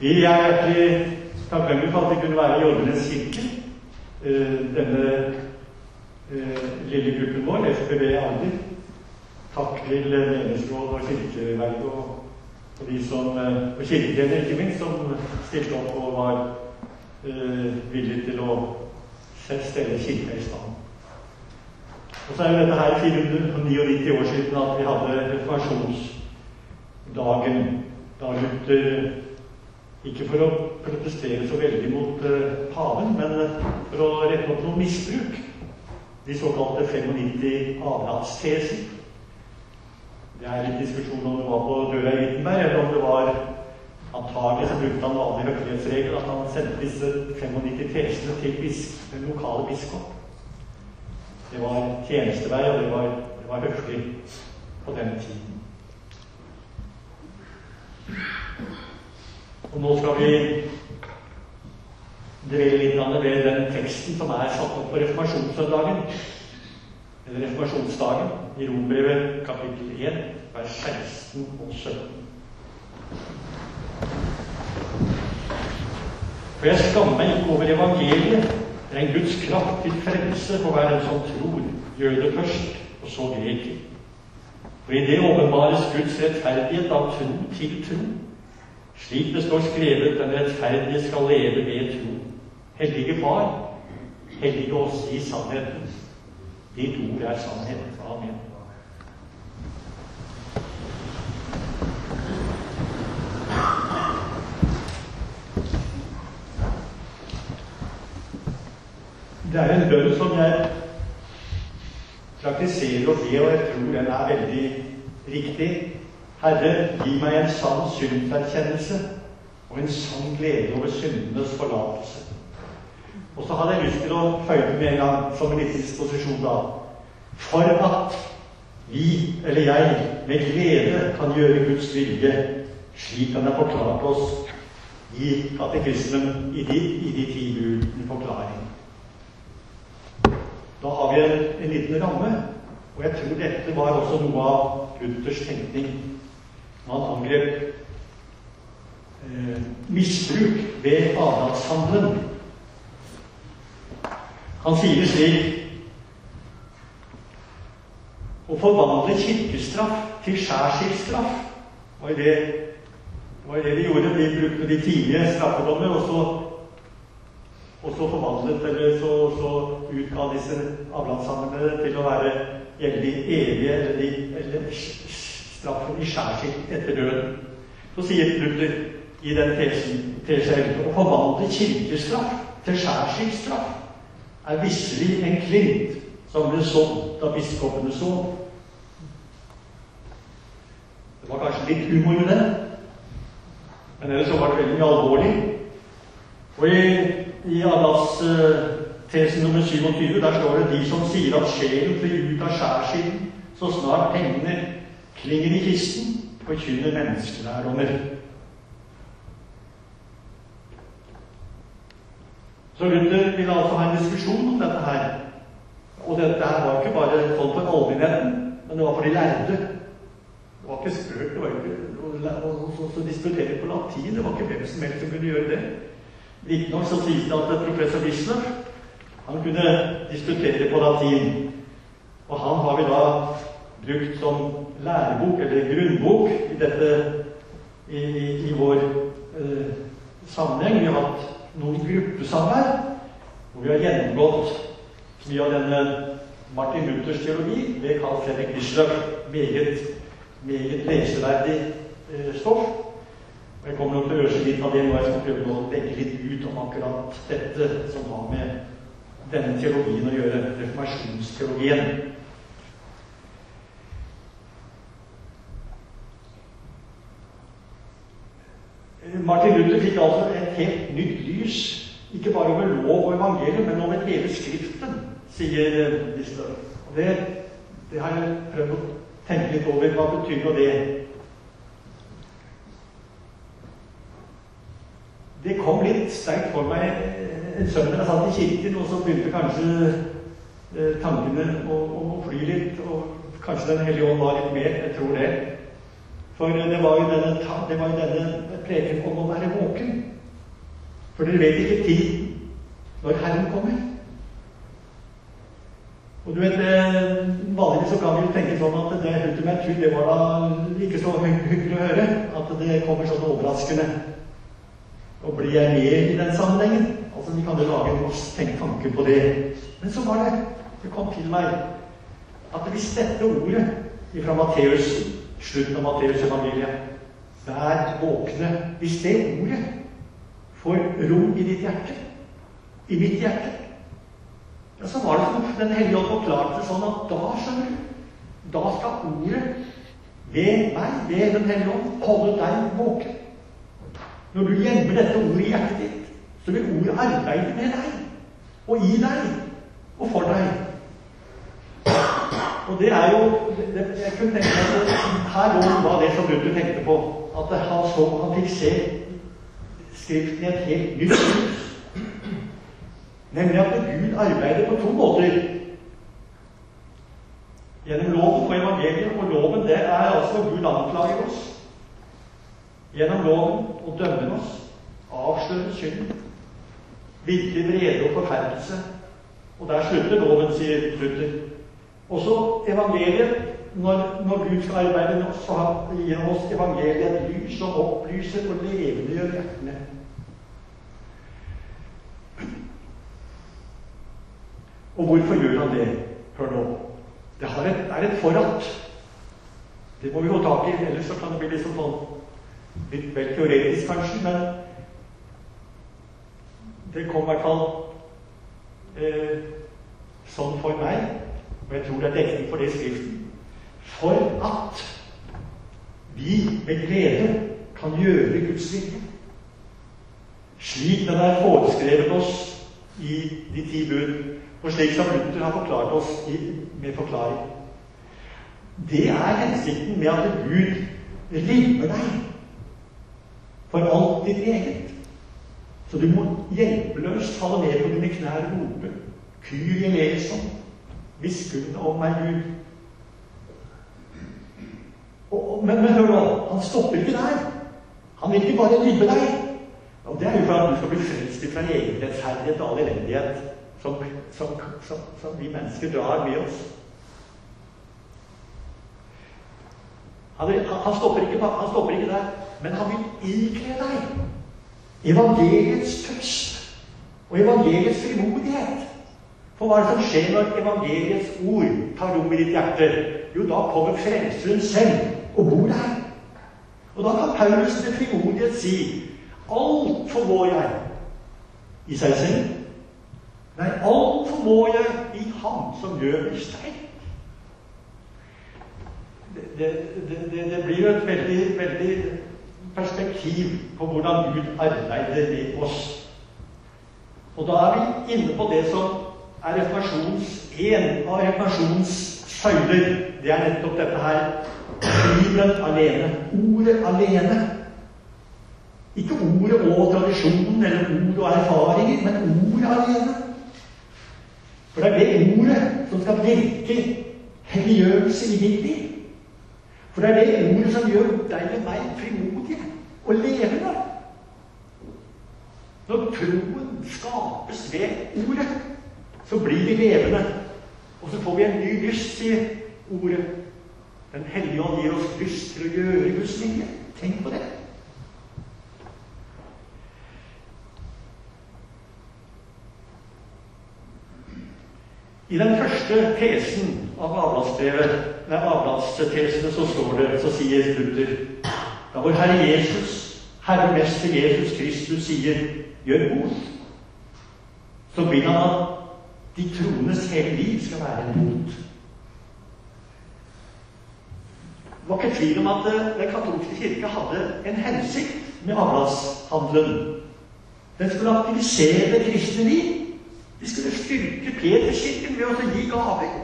Vi er hjertelig takknemlige for at vi kunne være i Ordenes kirke. Eh, denne eh, lille gruppen vår, FPV Agder. Takk til menighetsråd og kirkeverd og, og de som eh, og kirketjenere, ikke minst, som stilte opp og var uh, villige til å stelle kirka i stand. Og så er jo dette her 499 år siden at vi hadde reformasjonsdagen. Da Luther ikke for å protestere så veldig mot uh, paven, men uh, for å rette opp noe misbruk. De såkalte 95 avlatsteser. Det er litt diskusjon om det var på døra i Wittenberg, eller om det var antagelig så brukte han vanlig høflighetsregel at han sendte disse 95 tesene til bisk, den lokale biskop. Det var tjenestevei, og det var, det var høflig på den tiden. Og nå skal vi dvele litt ved den teksten som er satt opp på reformasjonssøndagen, eller reformasjonsdagen, i Rombrevet kapittel 1, vers 16 og 17. For jeg skammer meg ikke over evangeliet. Det er en Guds kraft til frelse for hver den som tror, jøde først, og så greker. For i det åpenbares Guds rettferdighet av tro til tro. Slik det står skrevet, den rettferdige skal leve ved tro. Hellige Far, hellige oss i sannheten. Ditt ord er sannhet. Amen. Det er en bønn som jeg praktiserer og ber, og jeg tror den er veldig riktig. Herre, gi meg en sann synserkjennelse og en sann glede over syndenes forlatelse. Og så hadde jeg lyst til å føye med en gang, som en liten disposisjon da, for at vi, eller jeg, med glede kan gjøre Guds vilje, slik han har forklart oss i katekismen i de, i de ti bud, en forklaring. Da har vi en, en liten ramme, og jeg tror dette var også noe av Luthers tenkning han angrep eh, misbruk ved avlatshandelen. Han sier det slik Å forvandle kirkestraff til skjærskilsstraff var det, var det de gjorde. De brukte de tidlige straffedommer, og så, og så forvandlet eller så, så utga disse avlandshandlene til å være gjelde de evige eller, de, eller straffen i skjærskilt etter døden. Så sier Luther i den tesen å forvandle kirkestraff til skjærskilsstraff er visselig en klint som ble sådd da biskopene så. Det var kanskje litt humor med det, men ellers var det veldig alvorlig. Og i, i Adas uh, tese nummer 27 der står det de som sier at sjelen flyr ut av skjærsilden så snart pengene klinger i kisten, forkynner menneskelærdommer. Så Luther ville altså ha en diskusjon om dette her. Og dette her var ikke bare folk for allmennheten, men det var for de lærde. Det var ikke spøk. det var ikke å disputere på latin. Det var ikke hvem som helst som kunne gjøre det. Riktignok så sies det at professor Wisløff han kunne disputere på latin. Og han har vi da brukt som lærebok, eller grunnbok, i dette i, i, vår eh, sammenheng. Vi har hatt noen gruppesamvær hvor vi har gjennomgått mye av denne Martin Luthers teologi ved Carl Fredrik Bisløff. Meget, meget leseverdig eh, stoff. Jeg kommer nok til å øse litt av det nå. Jeg skal prøve å legge litt ut om akkurat dette som har med denne teologien å gjøre. Reformasjonsteologien. Martin fikk altså et helt nytt lys, ikke bare over lov og evangelium, men over hele Skriften, sier Listøv. Og det, det, har jeg prøvd å tenke litt over. Hva betyr nå det? Det kom litt sterkt for meg en søndag jeg satt i kirken, og så begynte kanskje eh, tankene å, å, fly litt. Og kanskje Den hellige ånd var litt mer. Jeg tror det. For det var jo denne, det var jo denne preken om å være våken. For dere vet ikke tid når Herren kommer. Og du vet, Vanligvis så kan vi jo tenke sånn at det ultimate truth, det var da ikke så hyggelig å høre. At det kommer sånn overraskende. Og blir jeg med i den sammenhengen? Altså, Vi kan jo lage en masse tenketanker på det. Men så var det Det kom til meg at hvis dette ordet fra Matteus, slutten av Matteus evangeliet, Vær våkne. Hvis det ordet. Får rom i ditt hjerte, i mitt hjerte. Ja, så var det som Den hellige ånd forklarte sånn at da, skjønner du, da skal ordet ved meg, ved Den hellige ånd, holde deg våken. Når du gjemmer dette ordet i hjertet ditt, så vil ordet arbeide med deg og i deg og for deg. Og det er jo det, Jeg kunne tenke meg at her lå hva det som Luther tenkte på. At han, så, han fikk se Skriften i et helt nytt lys. Nemlig at Gud arbeider på to måter. Gjennom loven og evangeliet. Og loven, det er altså Gud anklager oss. Gjennom loven og dømmer oss. Avslører synden. Virkelig vrede og forferdelse. Og der slutter loven, sier Luther. Og så evangeliet. Når, når, Gud skal arbeide med oss, så gir han oss evangeliet et lys som opplyser og levendegjør hjertene. Og hvorfor gjør han det? Hør nå. Det et, er et forratt. Det må vi få tak i, ellers så kan det bli liksom sånn litt vel teoretisk, kanskje, men det kom i hvert fall eh, sånn for meg, og jeg tror det er dekning for det i Skriften, for at vi med glede kan gjøre Guds vilje. Slik den er foreskrevet oss i de ti bud. Og slik som Luther har forklart oss med forklaring. Det er hensikten med at Gud rimmer deg for alt ditt eget. Så du må hjelpeløst falle ned på dine knær og rope Kyrie eleison, hvisker om meg, Gud. Og, men, men hør nå, han stopper ikke der. Han vil ikke bare ribbe deg. Og Det er jo for at du skal bli frelst fra egen rettferdighet og all elendighet som, som, som, som vi mennesker drar med oss. Han, han, stopper ikke, han, stopper ikke, der, men han vil ikle deg evangeliets trøst og evangeliets frimodighet. For hva er det som skjer når evangeliets ord tar rom i ditt hjerte? Jo, da kommer Frelseren selv og bor der. Og da kan Paulus med frimodighet si alt formår jeg i seg selv Nei, alt formår jeg i Ham som gjør meg sterk. Det, det, det, det, blir jo et veldig, veldig perspektiv på hvordan Gud arbeider med oss. Og da er vi inne på det som er reformasjons, en av reformasjonens søyler. Det er nettopp dette her. Bibelen alene. Ordet alene. Ikke ordet og tradisjonen eller ord og erfaringer, men ordet alene. For det er det ordet som skal virke helliggjørelse i ditt liv. For det er det ordet som gjør deg og meg frimodige og levende. Når troen skapes ved ordet, så blir vi levende. Og så får vi en ny lyst, sier ordet. Den hellige ånd gir oss lyst til å gjøre Guds vilje. Tenk på det. I den første tesen av avlatstesene så står det, så sier Luther Da vår Herre Jesus, Herre Mester Jesus Kristus, sier 'gjør bot', så vil han de troendes hele liv skal være en bot. Det var ikke tvil om at Den katolske kirke hadde en hensikt med avlatshandelen. Den skulle aktivisere det kristne liv. De skulle styrke Peterskirken ved å gi gaver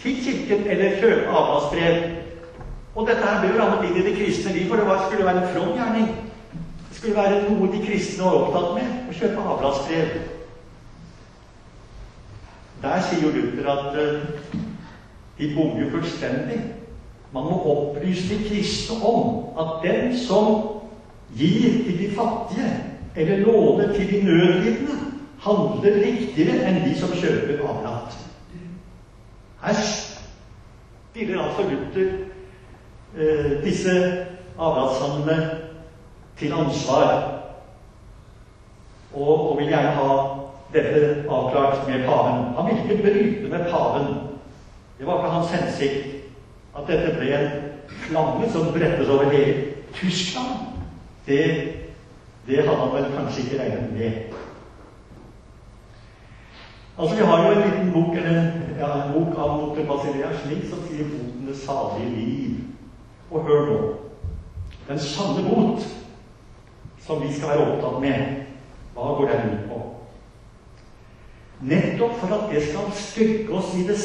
til Kirken eller kjøpe avlatsbrev. Og dette her ble jo rammet inn i det kristne liv, for det var, skulle være en from gjerning. Det skulle være noe de kristne var opptatt med, å kjøpe avlatsbrev. Der sier jo Luther at uh, de bommer jo fullstendig Man må opplyse de kristne om at den som gir til de fattige eller låner til de nødlidende, handler riktigere enn de som kjøper avlat. Her stiller altså Luther eh, disse avlatshandlene til ansvar, og, og vil gjerne ha dette avklart med paven. Han ville ikke bryte med paven. Det var ikke hans hensikt at dette ble en flamme som brettes over hele Tyskland. Det, det hadde han vel kanskje ikke regnet med. Altså, Vi har jo en liten bok, eller ja, en bok av Moter Basilea slik som sier 'Botenes salige liv'. Og hør nå. Den sanne bot som vi skal være opptatt med, hva går den ut på? Nettopp for at det skal styrke oss i det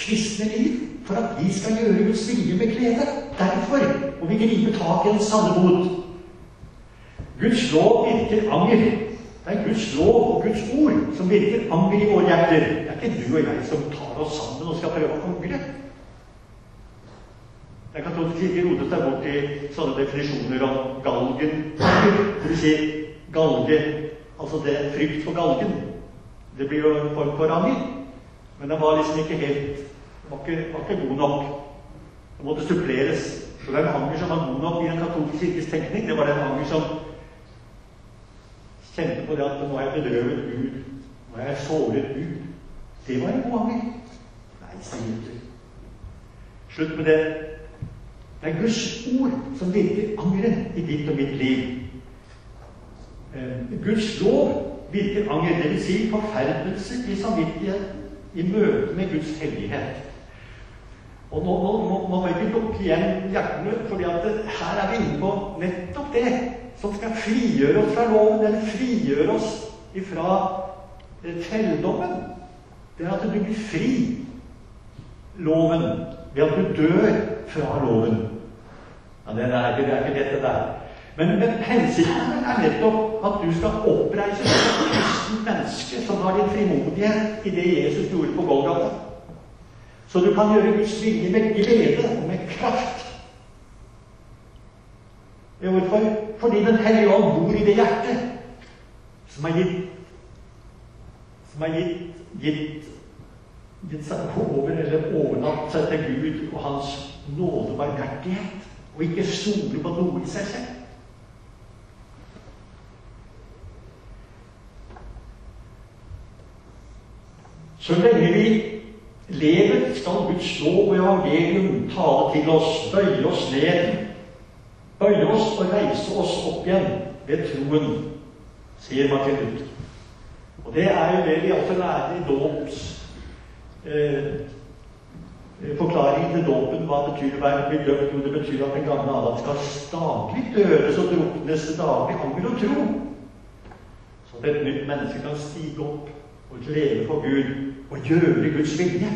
kristne liv. For at vi skal gjøre Guds vilje med glede. Derfor må vi gripe tak i en sanne. Guds lov virker anger. Det er Guds lov og Guds ord som virker anger i våre hjerter. Det er ikke du og jeg som tar oss sammen og skal prøve å angre. Den katolske ikke rotet seg bort i sånne definisjoner om galgen. Det vil si galge, altså det frykt for galgen. Det blir jo en form for anger. Men den var liksom ikke helt var ikke, var ikke god nok. Det måtte suppleres. Så den anger som var god nok i en katolsk kirkes tenkning, det var den anger som kjente på det at nå er jeg bedrøvet Gud. Nå er jeg såret Gud. Det var en god anger. Nei, sier Luther. Slutt med det. Det er Guds ord som virker angeret i ditt og mitt liv. Eh, Guds lov virker anger, dvs. Si forferdelse i samvittigheten i møte med Guds hellighet. Og nå, må vi ikke lukke igjen hjertene, for her er vi inne på nettopp det som skal frigjøre oss fra loven, eller frigjøre oss ifra eh, trelldommen. Det er at du blir fri loven ved at du dør fra loven. Ja, det er ikke dette der. Men, men hensikten er nettopp at du skal oppreise et kristent menneske som har din frimodighet i det Jesus gjorde på Golgata. Så du kan gjøre Guds vilje med glede og med kraft. Hvorfor? Fordi Den hellige ånd bor i det hjertet som er gitt som er gitt, gitt, gitt seg over eller overnatt seg til Gud og Hans nåde og barmhjertighet, og ikke stole på noe i seg selv. Så lenge vi lever, skal Guds lov og evangelium tale til oss, bøye oss ned, bøye oss og reise oss opp igjen ved troen, sier Martin Luther. Og det er jo det vi altså lærer i dåps eh, Forklaringen til dåpen, hva betyr å være bedømt? Jo, det betyr at den gamle Adam skal stadig dødes og druknes daglig anger og tro. Så at et nytt menneske kan stige opp og leve for Gud å gjøre Guds vilje.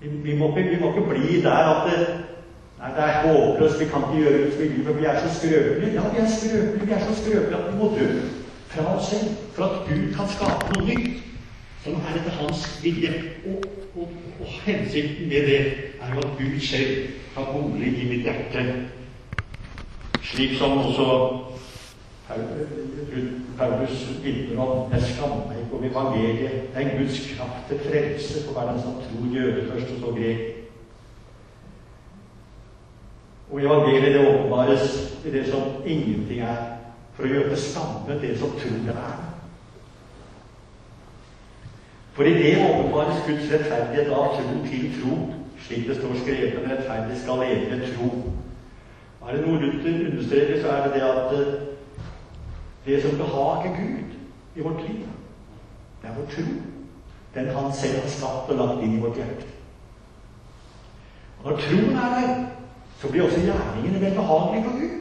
Vi, vi, må, ikke, vi må, ikke, bli der at det, nei, det er håpløst, vi kan ikke gjøre Guds vilje, for vi er så skrøpelige. Ja, vi er skrøpelige, vi er så skrøpelige at vi må dø fra oss selv for at Gud kan skape noe nytt. Som er etter hans vilje. Og, og, og, hensikten med det er jo at Gud selv har bolig i mitt hjerte. Slik som også Paulus vitner om jeg skammer meg ikke om evangeliet. Det er Guds kraft til frelse for hver den som tror, jøde først, og så grek. Og evangeliet det åpenbares i det som ingenting er, for å gjøre til skamme det som tror det er. For i det åpenbares Guds rettferdighet av tro til tro, slik det står skrevet med rettferdig skal leve ved tro. Er det noe Luther understreker, så er det det at det som behager Gud i vårt liv, det er vår tro. Den Han selv har skapt og lagt inn i vårt hjerte. Og når troen er der, så blir også gjerningene vel behagelige for Gud.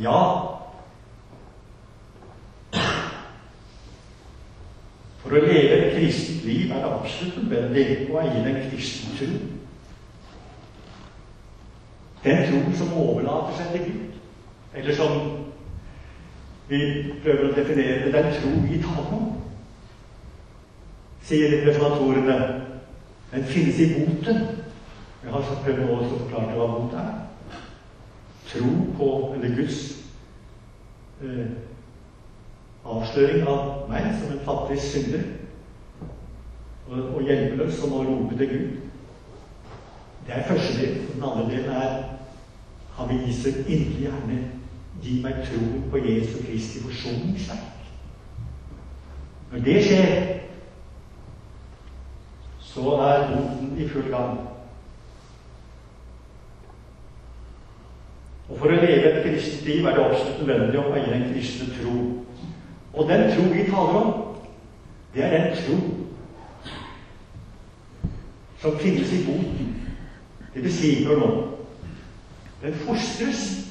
Ja, For å leve et kristent liv er det absolutt nødvendig å eie den kristne tro. Den tro som overlater seg til Gud. Eller som vi prøver å definere det, den tro vi tar om. Sier reformatorene. Den finnes i boten. Jeg har prøvd å forklare hva bot er. Tro på, eller Guds eh, avsløring av meg som en fattig synder og, og hjelpeløs som må rope til Gud. Det er første del. Den andre delen er han vil gi inderlig gjerne gi meg troen på Jesu Kristi forsoningsverk. Når det skjer, så er boten i full gang. Og For å leve et kristent liv er det absolutt nødvendig å eie en kristen tro. Og den tro vi taler om, det er den tro som finnes i boten. Det si, nå Den fostres.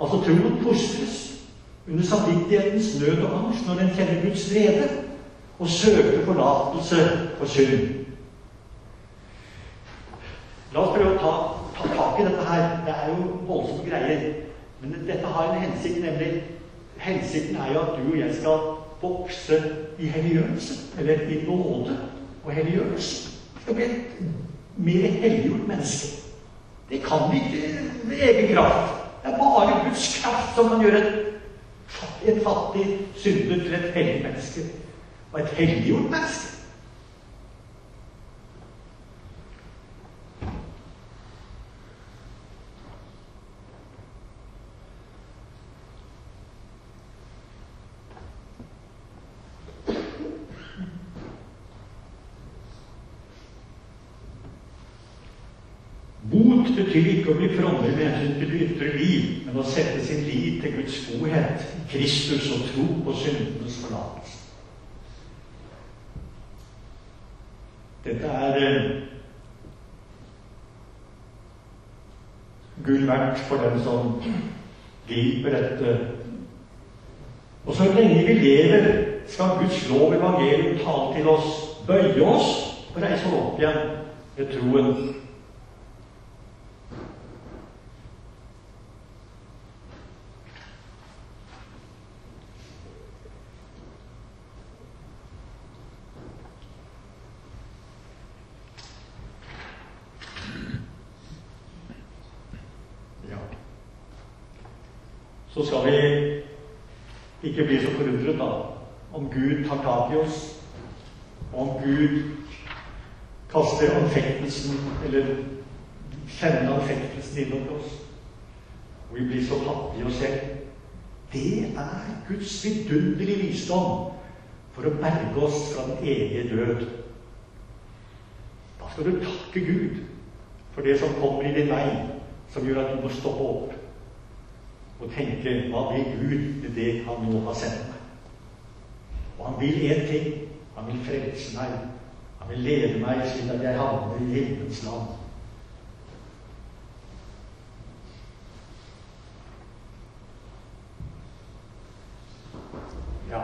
Altså troen fostres under samvittighetens nød og angst når den kjenner Guds vrede og søker forlatelse for synd. La oss prøve å ta, ta tak i dette her. Det er jo voldsomme greier. Men dette har en hensikt, nemlig Hensikten er jo at du og jeg skal vokse i helliggjørelse. Eller i nåde og helliggjørelse. Skal bli et mer helliggjort menneske. Det kan vi ikke med egen kraft. Det er bare Guds kraft som kan gjøre et, fattig synder til et hellig menneske. Og et helliggjort menneske. Bot betyr ikke å bli frommere med hensyn til det ytre liv, men å sette sin lit til Guds godhet, Kristus og tro på syndenes forlatelse. Dette er eh, gull verdt for den som griper dette. Og så lenge vi lever, skal Guds lov, evangelium, tale til oss, bøye oss og reise opp igjen ved troen så skal vi ikke bli så forundret da om I og om Gud kaster anfektelsen, eller sender anfektelsen innom oss, og vi blir så fattige oss selv. Det er Guds vidunderlige visdom for å berge oss fra den evige død. Da skal du takke Gud for det som kommer i din vei, som gjør at du må stoppe opp og tenke hva vil Gud med det han nå har sendt? Han vil én ting. Han vil frelse meg. Han vil lede meg slik at jeg havner i himmelens land. Ja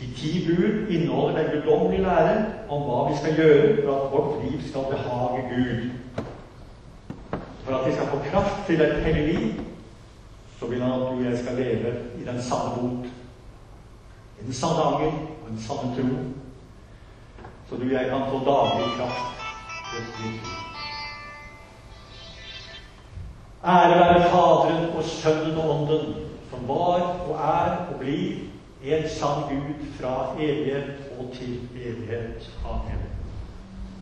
De ti bud inneholder den guddommelige lære om hva vi skal gjøre for at vårt liv skal behage Gud. For at vi skal få kraft til et hellig liv, så vil han at du og jeg skal leve i den samme bot. I den samme anger og den samme tro. Så du og jeg kan få daglig kraft til et nytt liv. Ære være Faderen og Sønnen og Ånden, som var og er og blir en sann Gud fra evighet og til evighet. Amen.